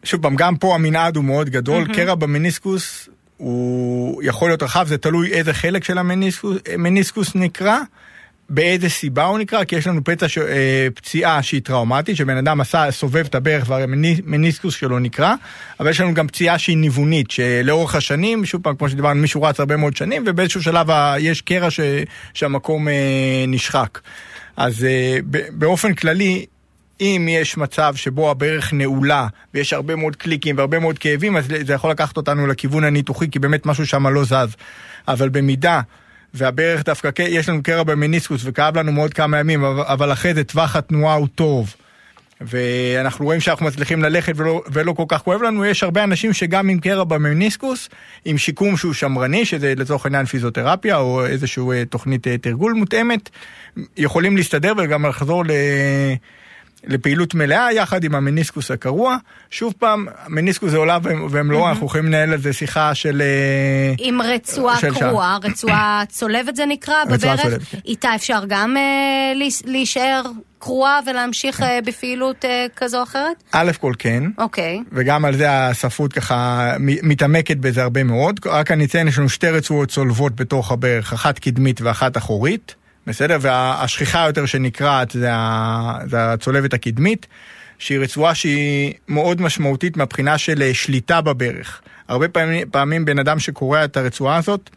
שוב פעם, גם פה המנעד הוא מאוד גדול, mm-hmm. קרע במיניסקוס הוא יכול להיות רחב, זה תלוי איזה חלק של המניסקוס נקרא. באיזה סיבה הוא נקרא, כי יש לנו פצע ש... אה, פציעה שהיא טראומטית, שבן אדם עשה, סובב את הברך והמניסקוס שלו נקרע, אבל יש לנו גם פציעה שהיא ניוונית, שלאורך השנים, שוב פעם, כמו שדיברנו, מישהו רץ הרבה מאוד שנים, ובאיזשהו שלב יש קרע ש... שהמקום אה, נשחק. אז אה, באופן כללי, אם יש מצב שבו הברך נעולה ויש הרבה מאוד קליקים והרבה מאוד כאבים, אז זה יכול לקחת אותנו לכיוון הניתוחי, כי באמת משהו שם לא זז. אבל במידה והברך דווקא, יש לנו קרע במניסקוס וכאב לנו מאוד כמה ימים, אבל אחרי זה טווח התנועה הוא טוב. ואנחנו רואים שאנחנו מצליחים ללכת ולא, ולא כל כך כואב לנו, יש הרבה אנשים שגם עם קרע במניסקוס, עם שיקום שהוא שמרני, שזה לצורך העניין פיזיותרפיה או איזושהי אה, תוכנית אה, תרגול מותאמת, יכולים להסתדר וגם לחזור ל... לפעילות מלאה יחד עם המניסקוס הקרוע. שוב פעם, המניסקוס זה עולה ומלואו, אנחנו יכולים לנהל על זה שיחה של... אה, עם רצועה קרועה, רצועה צולבת זה נקרא, בברך. כן. איתה אפשר גם אה, להישאר קרועה ולהמשיך כן. אה, בפעילות כזו או אחרת? א' כל כן. אוקיי. וגם על זה הספרות ככה מתעמקת בזה הרבה מאוד. רק אני אציין, יש לנו שתי רצועות צולבות בתוך הברך, אחת קדמית ואחת אחורית. בסדר? והשכיחה יותר שנקרעת זה, ה... זה הצולבת הקדמית, שהיא רצועה שהיא מאוד משמעותית מהבחינה של אה, שליטה בברך. הרבה פעמים, פעמים בן אדם שקורע את הרצועה הזאת,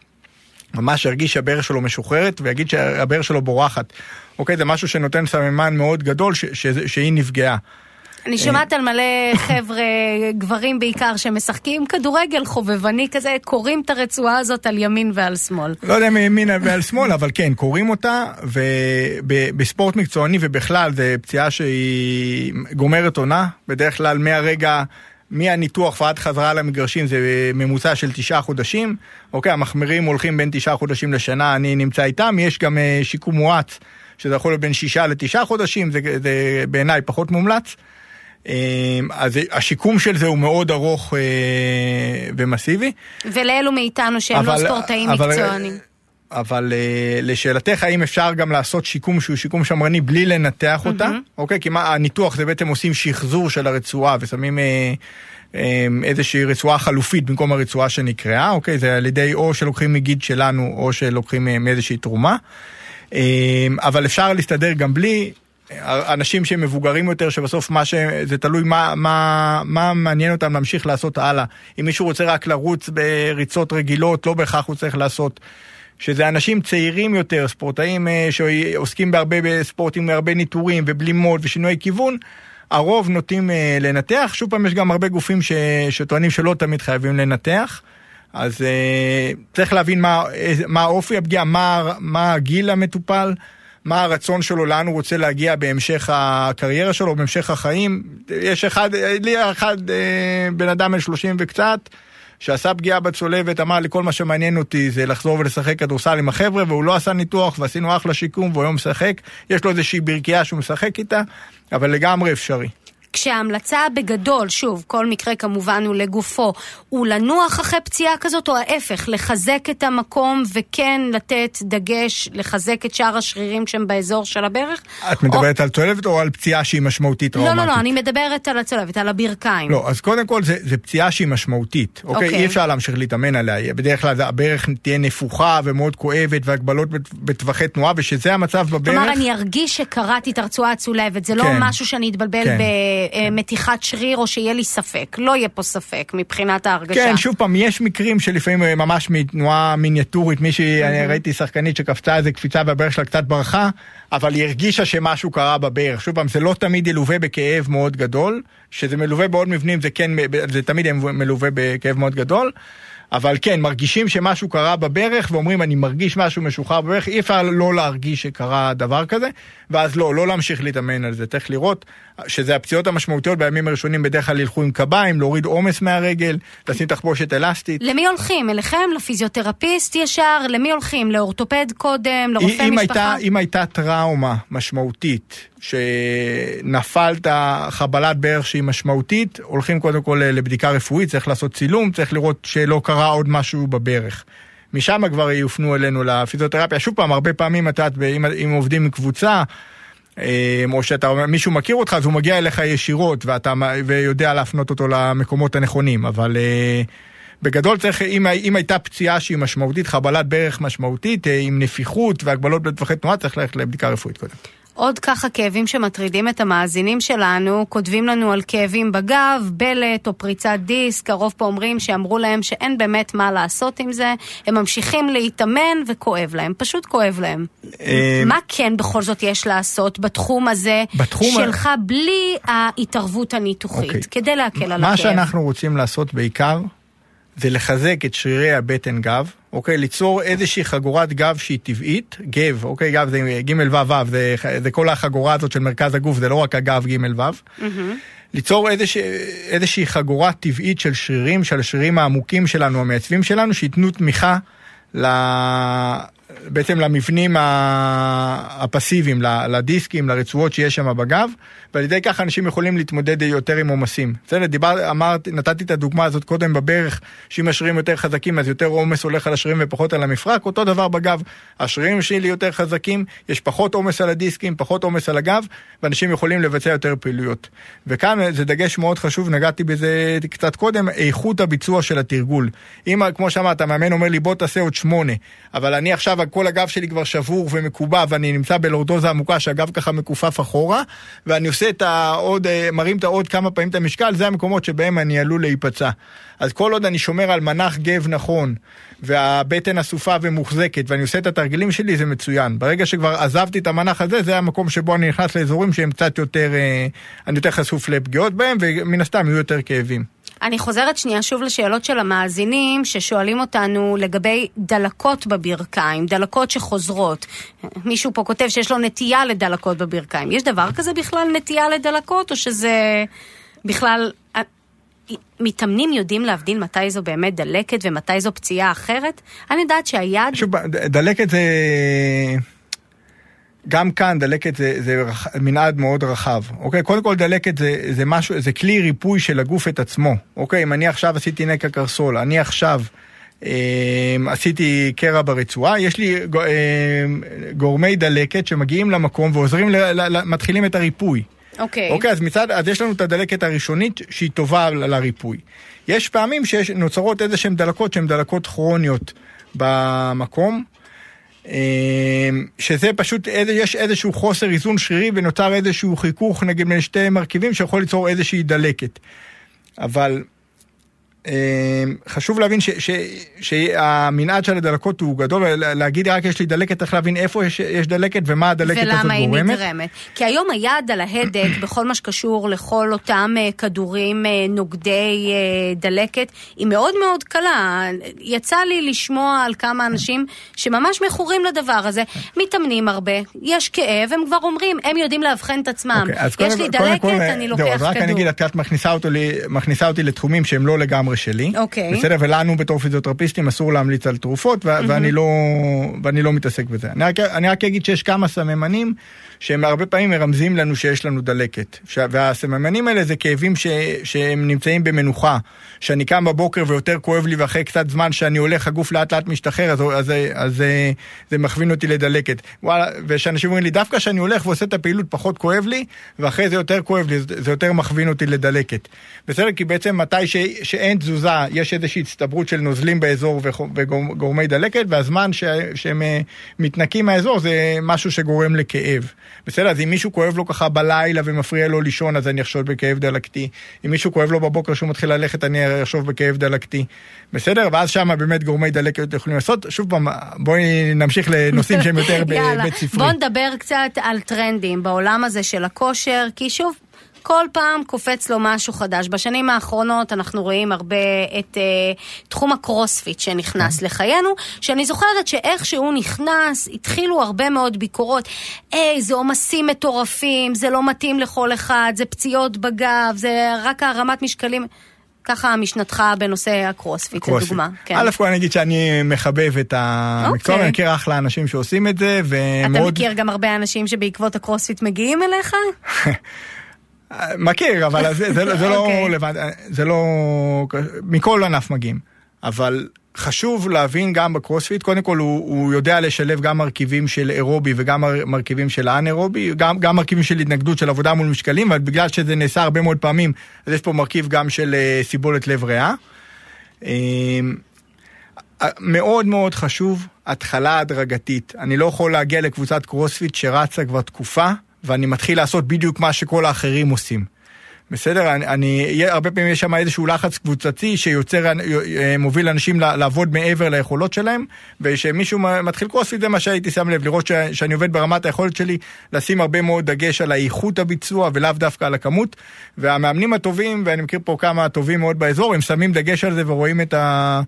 ממש ירגיש שהברך שלו משוחררת ויגיד שהברך שלו בורחת. אוקיי, זה משהו שנותן סממן מאוד גדול ש... ש... שהיא נפגעה. אני שומעת על מלא חבר'ה, גברים בעיקר, שמשחקים כדורגל חובבני כזה, קוראים את הרצועה הזאת על ימין ועל שמאל. לא יודע מימין ועל שמאל, אבל כן, קוראים אותה, ובספורט מקצועני ובכלל, זו פציעה שהיא גומרת עונה, בדרך כלל מהרגע... מהניתוח ועד חזרה למגרשים זה ממוצע של תשעה חודשים. אוקיי, המחמירים הולכים בין תשעה חודשים לשנה, אני נמצא איתם. יש גם אה, שיקום מואץ, שזה יכול להיות בין שישה לתשעה חודשים, זה, זה בעיניי פחות מומלץ. אמ, אז השיקום של זה הוא מאוד ארוך אה, ומסיבי. ולאלו מאיתנו שהם לא אבל, לא ספורטאים אבל, מקצוענים. אבל אה, לשאלתך, האם אפשר גם לעשות שיקום שהוא שיקום שמרני בלי לנתח אותה? Mm-hmm. אוקיי, כי מה, הניתוח זה בעצם עושים שחזור של הרצועה ושמים אה, אה, איזושהי רצועה חלופית במקום הרצועה שנקראה, אוקיי? זה על ידי או שלוקחים מגיד שלנו או שלוקחים אה, מאיזושהי תרומה. אה, אבל אפשר להסתדר גם בלי, אנשים שהם מבוגרים יותר, שבסוף מה ש... זה תלוי מה, מה, מה מעניין אותם להמשיך לעשות הלאה. אם מישהו רוצה רק לרוץ בריצות רגילות, לא בהכרח הוא צריך לעשות שזה אנשים צעירים יותר, ספורטאים אה, שעוסקים בהרבה בספורטים, בהרבה ניטורים ובלימות ושינוי כיוון, הרוב נוטים אה, לנתח. שוב פעם, יש גם הרבה גופים ש... שטוענים שלא תמיד חייבים לנתח. אז אה, צריך להבין מה, מה אופי הפגיעה, מה, מה הגיל המטופל, מה הרצון שלו, לאן הוא רוצה להגיע בהמשך הקריירה שלו, בהמשך החיים. יש אחד, לי אחד, בן אדם בן 30 וקצת, שעשה פגיעה בצולבת, אמר לי כל מה שמעניין אותי זה לחזור ולשחק כדורסל עם החבר'ה, והוא לא עשה ניתוח ועשינו אחלה שיקום והוא היום משחק. יש לו איזושהי ברכייה שהוא משחק איתה, אבל לגמרי אפשרי. כשההמלצה בגדול, שוב, כל מקרה כמובן הוא לגופו, הוא לנוח אחרי פציעה כזאת, או ההפך, לחזק את המקום וכן לתת דגש, לחזק את שאר השרירים שהם באזור של הברך? את מדברת או... על צולבת או על פציעה שהיא משמעותית טראומטית? לא, לא, לא, אני מדברת על הצולבת, על הברכיים. לא, אז קודם כל זה, זה פציעה שהיא משמעותית, אוקיי? אוקיי? אי אפשר להמשיך להתאמן עליה. בדרך כלל הברך תהיה נפוחה ומאוד כואבת והגבלות בטווחי תנועה, ושזה המצב בברך. כלומר, אני ארגיש שקראתי את הרצועה הצולבת, זה לא כן, משהו שאני אתבלבל כן. ב... אה, מתיחת שריר או שיהיה לי ספק. לא יהיה פה ספק מבחינת ההרגשה. כן, שוב פעם, יש מקרים שלפעמים אה, ממש מתנועה מיניאטורית, מישהי, אני ראיתי שחקנית שקפצה איזה קפיצה והברך שלה קצת ברחה, אבל היא הרגישה שמשהו קרה בברך. שוב פעם, זה לא תמיד ילווה בכאב מאוד גדול, שזה מלווה בעוד מבנים, זה כן, זה תמיד מלווה בכאב מאוד גדול. אבל כן, מרגישים שמשהו קרה בברך, ואומרים, אני מרגיש משהו משוחרר בברך, אי אפשר לא להרגיש שקרה דבר כזה, ואז לא, לא להמשיך להתאמן על זה. צריך לראות שזה הפציעות המשמעותיות בימים הראשונים בדרך כלל ילכו עם קביים, להוריד עומס מהרגל, לשים תחבושת אלסטית. למי הולכים? אליכם? לפיזיותרפיסט ישר? למי הולכים? לאורתופד קודם? לרופא אם משפחה? הייתה, אם הייתה טראומה משמעותית, שנפלת חבלת ברך שהיא משמעותית, הולכים קודם כל לבדיקה רפואית, צריך לעשות צילום, צריך לראות שלא קרה עוד משהו בברך. משם כבר יופנו אלינו לפיזיותרפיה. שוב פעם, הרבה פעמים, את יודעת, אם, עובדים עם קבוצה, אה, או שאתה, מישהו מכיר אותך, אז הוא מגיע אליך ישירות, ואתה, ויודע להפנות אותו למקומות הנכונים, אבל... אה, בגדול צריך, אם, אם הייתה פציעה שהיא משמעותית, חבלת ברך משמעותית, אה, עם נפיחות והגבלות בטווחי תנועה, צריך ללכת לבדיקה רפואית קודם. עוד ככה כאבים שמטרידים את המאזינים שלנו, כותבים לנו על כאבים בגב, בלט או פריצת דיסק, הרוב פה אומרים שאמרו להם שאין באמת מה לעשות עם זה, הם ממשיכים להתאמן וכואב להם, פשוט כואב להם. אה, מה כן בכל זאת יש לעשות בתחום הזה בתחום שלך בלי ההתערבות הניתוחית, אוקיי. כדי להקל על הכאב? מה שאנחנו רוצים לעשות בעיקר זה לחזק את שרירי הבטן גב, אוקיי? ליצור איזושהי חגורת גב שהיא טבעית, גב, אוקיי? גב זה ג' ו' ו', זה, זה כל החגורה הזאת של מרכז הגוף, זה לא רק הגב ג' ו'. Mm-hmm. ליצור איזושה, איזושהי חגורה טבעית של שרירים, של השרירים העמוקים שלנו, המעצבים שלנו, שייתנו תמיכה ל... בעצם למבנים הפסיביים, לדיסקים, לרצועות שיש שם בגב, ועל ידי כך אנשים יכולים להתמודד יותר עם עומסים. בסדר, דיבר, אמרתי, נתתי את הדוגמה הזאת קודם בברך, שאם השרירים יותר חזקים אז יותר עומס הולך על השרירים ופחות על המפרק, אותו דבר בגב, השרירים שלי יותר חזקים, יש פחות עומס על הדיסקים, פחות עומס על הגב, ואנשים יכולים לבצע יותר פעילויות. וכאן זה דגש מאוד חשוב, נגעתי בזה קצת קודם, איכות הביצוע של התרגול. אם, כמו שאמרת, המאמן אומר לי בוא תעשה עוד שמונה, אבל אני עכשיו, כל הגב שלי כבר שבור ומקובע ואני נמצא בלורדוזה עמוקה שהגב ככה מכופף אחורה, ואני עושה את העוד, אה, מרים את העוד כמה פעמים את המשקל, זה המקומות שבהם אני עלול להיפצע. אז כל עוד אני שומר על מנח גב נכון, והבטן אסופה ומוחזקת, ואני עושה את התרגילים שלי, זה מצוין. ברגע שכבר עזבתי את המנח הזה, זה המקום שבו אני נכנס לאזורים שהם קצת יותר, אה, אני יותר חשוף לפגיעות בהם, ומן הסתם יהיו יותר כאבים. אני חוזרת שנייה שוב לשאלות של המאזינים ששואלים אותנו לגבי דלקות בברכיים, דלקות שחוזרות. מישהו פה כותב שיש לו נטייה לדלקות בברכיים. יש דבר כזה בכלל נטייה לדלקות, או שזה בכלל... אה, מתאמנים יודעים להבדיל מתי זו באמת דלקת ומתי זו פציעה אחרת? אני יודעת שהיד... שוב, דלקת זה... גם כאן דלקת זה, זה רח, מנעד מאוד רחב, אוקיי? קודם כל דלקת זה, זה משהו, זה כלי ריפוי של הגוף את עצמו, אוקיי? אם אני עכשיו עשיתי נקע קרסול, אני עכשיו אה, עשיתי קרע ברצועה, יש לי אה, גורמי דלקת שמגיעים למקום ועוזרים, ל, ל, ל, מתחילים את הריפוי. אוקיי. אוקיי, אז מצד, אז יש לנו את הדלקת הראשונית שהיא טובה לריפוי. יש פעמים שנוצרות איזה שהן דלקות שהן דלקות כרוניות במקום. אמ, שזה פשוט, יש איזשהו חוסר איזון שרירי ונוצר איזשהו חיכוך נגיד בין שתי מרכיבים שיכול ליצור איזושהי דלקת. אבל חשוב להבין ש, ש, שהמנעד של הדלקות הוא גדול, להגיד רק יש לי דלקת, צריך להבין איפה יש, יש דלקת ומה הדלקת הזאת גורמת. ולמה היא נגרמת. כי היום היד על ההדק בכל מה שקשור לכל אותם אה, כדורים אה, נוגדי אה, דלקת היא מאוד מאוד קלה. יצא לי לשמוע על כמה אנשים שממש מכורים לדבר הזה, מתאמנים הרבה, יש כאב, הם כבר אומרים, הם יודעים לאבחן את עצמם. Okay, אוקיי, יש לי דלקת, אני לוקח כדור. רק אני אגיד, את מכניסה אותי לתחומים שהם לא לגמרי שלי. אוקיי. בסדר, ולנו בתור פיזיותרפיסטים אסור להמליץ על תרופות, ו- mm-hmm. ואני, לא, ואני לא מתעסק בזה. אני רק, אני רק אגיד שיש כמה סממנים שהם הרבה פעמים מרמזים לנו שיש לנו דלקת. והסממנים האלה זה כאבים ש, שהם נמצאים במנוחה. שאני קם בבוקר ויותר כואב לי ואחרי קצת זמן שאני הולך הגוף לאט לאט משתחרר אז, אז, אז, אז זה מכווין אותי לדלקת. וואלה, ושאנשים אומרים לי דווקא כשאני הולך ועושה את הפעילות פחות כואב לי ואחרי זה יותר כואב לי, זה יותר מכווין אותי לדלקת. בסדר? כי בעצם מתי ש, שאין תזוזה יש איזושהי הצטברות של נוזלים באזור וגורמי דלקת והזמן ש, שהם אה, מתנקים מהאזור זה משהו שגורם לכאב. בסדר, אז אם מישהו כואב לו ככה בלילה ומפריע לו לישון, אז אני אחשוב בכאב דלקתי. אם מישהו כואב לו בבוקר שהוא מתחיל ללכת, אני אחשוב בכאב דלקתי. בסדר? ואז שם באמת גורמי דלקת יכולים לעשות. שוב פעם, בואי נמשיך לנושאים שהם יותר בית ספרי. בוא נדבר קצת על טרנדים בעולם הזה של הכושר, כי שוב, כל פעם קופץ לו משהו חדש. בשנים האחרונות אנחנו רואים הרבה את אה, תחום הקרוספיט שנכנס כן. לחיינו, שאני זוכרת שאיך שהוא נכנס, התחילו הרבה מאוד ביקורות. היי, זה עומסים מטורפים, זה לא מתאים לכל אחד, זה פציעות בגב, זה רק הרמת משקלים. ככה משנתך בנושא הקרוספיט, לדוגמה. כן. א' כל אני אגיד שאני מחבב את המקצוע, אוקיי. אני מכיר אחלה אנשים שעושים את זה, ומאוד... אתה מכיר גם הרבה אנשים שבעקבות הקרוספיט מגיעים אליך? מכיר, אבל זה, זה, זה לא אוקיי. לבד, זה לא, מכל ענף מגיעים. אבל חשוב להבין גם בקרוספיט, קודם כל הוא, הוא יודע לשלב גם מרכיבים של אירובי וגם מרכיבים של אנאירובי, גם, גם מרכיבים של התנגדות של עבודה מול משקלים, אבל בגלל שזה נעשה הרבה מאוד פעמים, אז יש פה מרכיב גם של אה, סיבולת לב ריאה. אה, מאוד מאוד חשוב, התחלה הדרגתית. אני לא יכול להגיע לקבוצת קרוספיט שרצה כבר תקופה. ואני מתחיל לעשות בדיוק מה שכל האחרים עושים. בסדר? אני, אני, הרבה פעמים יש שם איזשהו לחץ קבוצתי שיוצר, אה, מוביל אנשים לעבוד מעבר ליכולות שלהם, ושמישהו מתחיל קרוספיט זה מה שהייתי שם לב, לראות שאני עובד ברמת היכולת שלי, לשים הרבה מאוד דגש על האיכות הביצוע ולאו דווקא על הכמות, והמאמנים הטובים, ואני מכיר פה כמה טובים מאוד באזור, הם שמים דגש על זה ורואים את ה...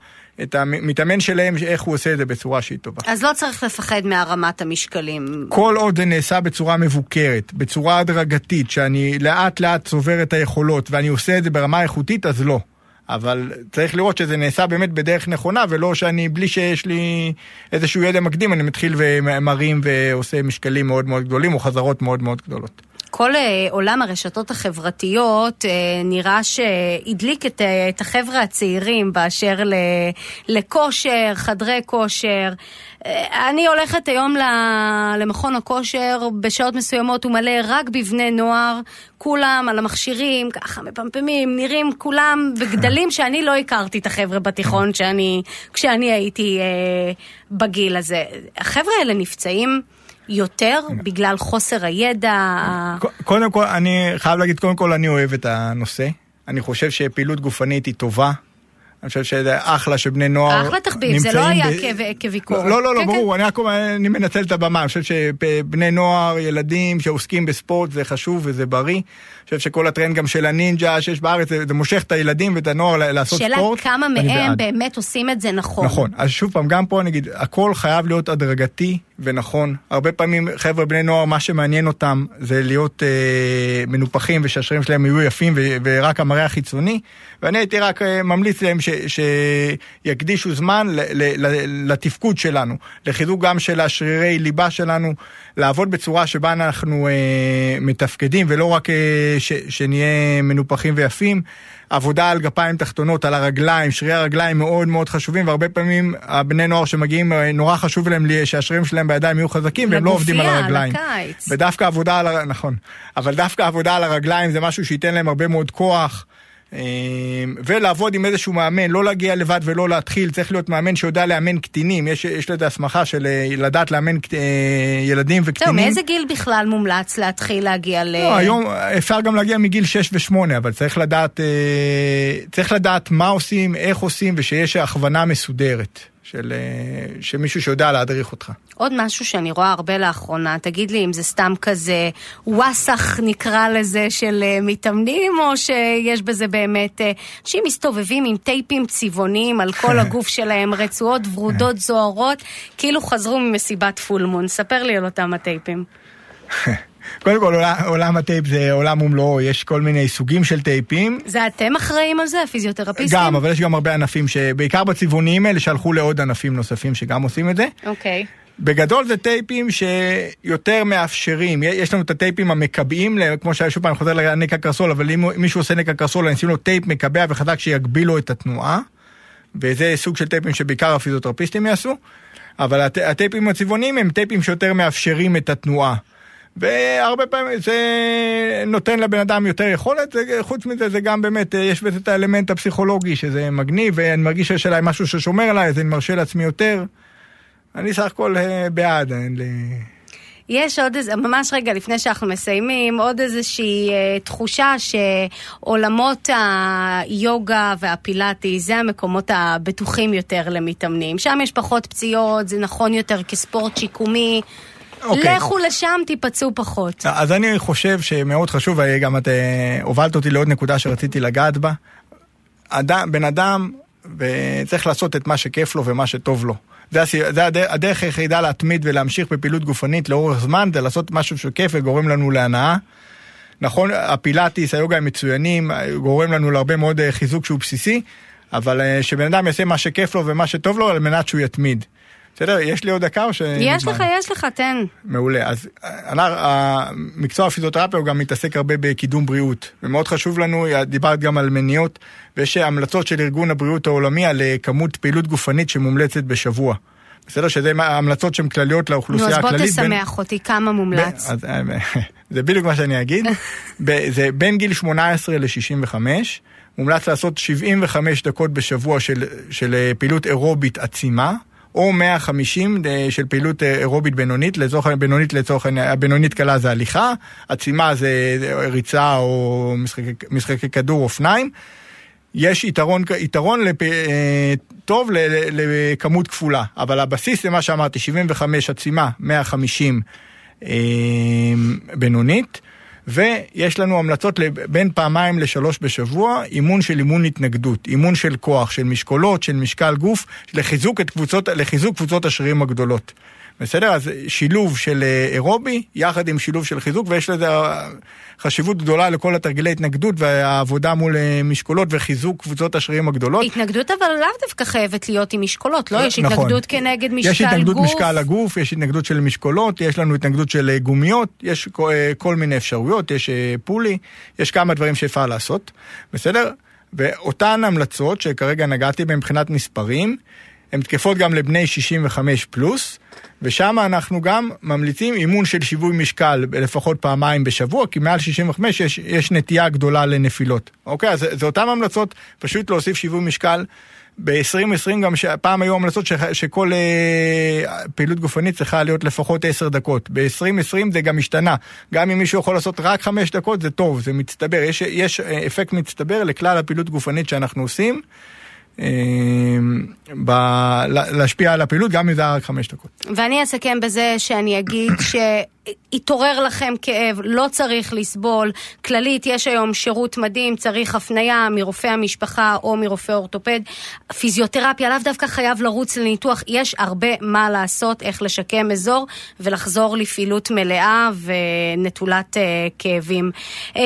את המתאמן שלהם, איך הוא עושה את זה בצורה שהיא טובה. אז לא צריך לפחד מהרמת המשקלים. כל עוד זה נעשה בצורה מבוקרת, בצורה הדרגתית, שאני לאט לאט צובר את היכולות ואני עושה את זה ברמה איכותית, אז לא. אבל צריך לראות שזה נעשה באמת בדרך נכונה, ולא שאני, בלי שיש לי איזשהו ידע מקדים, אני מתחיל ומרים ועושה משקלים מאוד מאוד גדולים, או חזרות מאוד מאוד גדולות. כל אה, עולם הרשתות החברתיות אה, נראה שהדליק את, אה, את החבר'ה הצעירים באשר ל, לכושר, חדרי כושר. אני הולכת היום למכון הכושר, בשעות מסוימות הוא מלא רק בבני נוער, כולם על המכשירים, ככה מפמפמים, נראים כולם בגדלים שאני לא הכרתי את החבר'ה בתיכון שאני, כשאני הייתי אה, בגיל הזה. החבר'ה האלה נפצעים. יותר בגלל חוסר הידע? קודם כל, אני חייב להגיד, קודם כל אני אוהב את הנושא. אני חושב שפעילות גופנית היא טובה. אני חושב שזה אחלה שבני נוער אחלה תחביב, זה לא היה כביקורת. לא, לא, לא, כן, ברור, כן. אני רק אני מנצל את הבמה, אני חושב שבני נוער, ילדים שעוסקים בספורט זה חשוב וזה בריא. חושב שכל הטרנד גם של הנינג'ה שיש בארץ, זה, זה מושך את הילדים ואת הנוער לעשות שאלה ספורט. שאלה כמה מהם באמת עושים את זה נכון. נכון, אז שוב פעם, גם פה אני אגיד, הכל חייב להיות הדרגתי ונכון. הרבה פעמים חבר'ה בני נוער, מה שמעניין אותם זה להיות אה, מנופחים ושהשרירים שלהם יהיו יפים ו- ורק המראה החיצוני. ואני הייתי רק אה, ממליץ להם ש- שיקדישו זמן ל- ל- ל- לתפקוד שלנו, לחיזוק גם של השרירי ליבה שלנו, לעבוד בצורה שבה אנחנו אה, מתפקדים ולא רק אה, ש- שנהיה מנופחים ויפים. עבודה על גפיים תחתונות, על הרגליים, שרירי הרגליים מאוד מאוד חשובים, והרבה פעמים הבני נוער שמגיעים, אה, נורא חשוב להם שהשרירים שלהם בידיים יהיו חזקים, והם לא עובדים על הרגליים. לקיץ. ודווקא עבודה על, נכון, אבל דווקא עבודה על הרגליים זה משהו שייתן להם הרבה מאוד כוח. ולעבוד עם איזשהו מאמן, לא להגיע לבד ולא להתחיל, צריך להיות מאמן שיודע לאמן קטינים, יש, יש לזה הסמכה של לדעת לאמן ילדים וקטינים. זהו, מאיזה גיל בכלל מומלץ להתחיל להגיע ל... לא, היום אפשר גם להגיע מגיל 6 ו-8, אבל צריך לדעת, צריך לדעת מה עושים, איך עושים, ושיש הכוונה מסודרת. של, שמישהו שיודע להדריך אותך. עוד משהו שאני רואה הרבה לאחרונה, תגיד לי אם זה סתם כזה וואסאח נקרא לזה של מתאמנים, או שיש בזה באמת, אנשים מסתובבים עם טייפים צבעוניים על כל הגוף שלהם, רצועות ורודות זוהרות, כאילו חזרו ממסיבת full moon. ספר לי על אותם הטייפים. קודם כל, עולם הטייפ זה עולם ומלואו, יש כל מיני סוגים של טייפים. זה אתם אחראים על זה, הפיזיותרפיסטים? גם, אבל יש גם הרבה ענפים, שבעיקר בצבעוניים האלה, שהלכו לעוד ענפים נוספים שגם עושים את זה. אוקיי. אוקיי. בגדול זה טייפים שיותר מאפשרים, יש לנו את הטייפים המקבעים, כמו שהיה שוב פעם, אני חוזר לנקע קרסול, אבל אם מישהו עושה נקע קרסול, אני אשים לו טייפ מקבע וחזק שיגביל לו את התנועה, וזה סוג של טייפים שבעיקר הפיזיותרפיסטים יעשו, אבל הט, הטייפים הצבעוניים הם טייפים שיותר מאפשרים את התנועה. והרבה פעמים זה נותן לבן אדם יותר יכולת, חוץ מזה זה גם באמת, יש בזה את האלמנט הפסיכולוגי שזה מגניב, ואני מרגיש שיש עליי משהו ששומר עליי, אז אני מרשה לעצמי יותר. אני סך הכל בעד. יש עוד איזה, ממש רגע לפני שאנחנו מסיימים, עוד איזושהי אה, תחושה שעולמות היוגה והפילאטי זה המקומות הבטוחים יותר למתאמנים. שם יש פחות פציעות, זה נכון יותר כספורט שיקומי. אוקיי. לכו לשם, תיפצעו פחות. אז אני חושב שמאוד חשוב, וגם את הובלת אותי לעוד נקודה שרציתי לגעת בה. אדם, בן אדם, וצריך לעשות את מה שכיף לו ומה שטוב לו. זה, זה הדרך היחידה להתמיד ולהמשיך בפעילות גופנית לאורך זמן, זה לעשות משהו שכיף וגורם לנו להנאה. נכון, הפילאטיס, היוגה הם מצוינים, גורם לנו להרבה מאוד חיזוק שהוא בסיסי, אבל שבן אדם יעשה מה שכיף לו ומה שטוב לו על מנת שהוא יתמיד. בסדר, יש לי עוד דקה או ש... יש לך, יש לך, תן. מעולה. אז מקצוע הפיזיותרפיה הוא גם מתעסק הרבה בקידום בריאות, ומאוד חשוב לנו, דיברת גם על מניעות, ויש המלצות של ארגון הבריאות העולמי על כמות פעילות גופנית שמומלצת בשבוע. בסדר? שזה המלצות שהן כלליות לאוכלוסייה הכללית. נו, אז בוא תשמח אותי, כמה מומלץ? אז, זה בדיוק מה שאני אגיד. זה בין גיל 18 ל-65. מומלץ לעשות 75 דקות בשבוע של, של פעילות אירובית עצימה. או 150 של פעילות אירובית בינונית, לצורך בינונית לצורך הבינונית קלה זה הליכה, עצימה זה ריצה או משחקי, משחקי כדור אופניים. יש יתרון, יתרון לפ... טוב לכמות כפולה, אבל הבסיס זה מה שאמרתי, 75 עצימה, 150 בינונית. ויש לנו המלצות בין פעמיים לשלוש בשבוע, אימון של אימון התנגדות, אימון של כוח, של משקולות, של משקל גוף, לחיזוק, קבוצות, לחיזוק קבוצות השרירים הגדולות. בסדר? אז שילוב של אירובי, יחד עם שילוב של חיזוק, ויש לזה חשיבות גדולה לכל התרגילי התנגדות והעבודה מול משקולות וחיזוק קבוצות השרירים הגדולות. התנגדות אבל לאו דווקא חייבת להיות עם משקולות, לא? יש נכון. התנגדות כנגד משקל גוף. יש התנגדות גוף. משקל הגוף, יש התנגדות של משקולות, יש לנו התנגדות של גומיות, יש כל מיני אפשרויות, יש פולי, יש כמה דברים שאפשר לעשות, בסדר? ואותן המלצות שכרגע נגעתי בהן מבחינת מספרים, הן תקפות גם לבני 65 פלוס, ושם אנחנו גם ממליצים אימון של שיווי משקל לפחות פעמיים בשבוע, כי מעל 65 יש, יש נטייה גדולה לנפילות. אוקיי, אז זה אותן המלצות, פשוט להוסיף שיווי משקל. ב-2020 גם פעם היו המלצות ש, שכל אה, פעילות גופנית צריכה להיות לפחות 10 דקות. ב-2020 זה גם השתנה. גם אם מישהו יכול לעשות רק 5 דקות זה טוב, זה מצטבר. יש, יש אפקט מצטבר לכלל הפעילות גופנית שאנחנו עושים. ב... להשפיע על הפעילות, גם אם זה היה רק חמש דקות. ואני אסכם בזה שאני אגיד שהתעורר לכם כאב, לא צריך לסבול. כללית, יש היום שירות מדהים, צריך הפנייה מרופא המשפחה או מרופא אורתופד. פיזיותרפיה, לאו דווקא חייב לרוץ לניתוח, יש הרבה מה לעשות, איך לשקם אזור ולחזור לפעילות מלאה ונטולת uh, כאבים. Uh,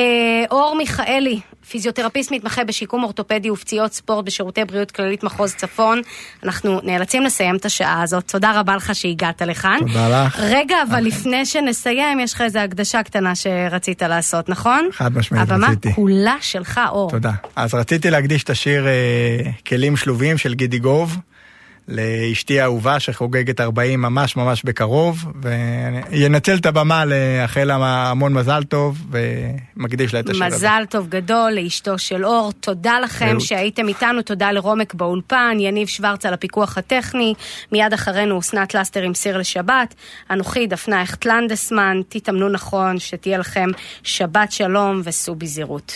אור מיכאלי, פיזיותרפיסט מתמחה בשיקום אורתופדי ופציעות ספורט בשירותי בריאות כללית מחוז צפון. אנחנו נאלצים לסיים את השעה הזאת. תודה רבה לך שהגעת לכאן. תודה לך. רגע, אבל okay. לפני שנסיים, יש לך איזו הקדשה קטנה שרצית לעשות, נכון? חד משמעית, רציתי. הבמה כולה שלך, אור. תודה. אז רציתי להקדיש את השיר אה, כלים שלובים של גידי גוב. לאשתי האהובה שחוגגת 40 ממש ממש בקרוב, וינצל את הבמה לאחל לה המון מזל טוב, ומקדיש לה את השיר הזה. מזל טוב גדול לאשתו של אור, תודה לכם ראות. שהייתם איתנו, תודה לרומק באולפן, יניב שוורץ על הפיקוח הטכני, מיד אחרינו אסנת לסטר עם סיר לשבת, אנוכי דפנה הכט לנדסמן, תתאמנו נכון, שתהיה לכם שבת שלום וסעו בזהירות.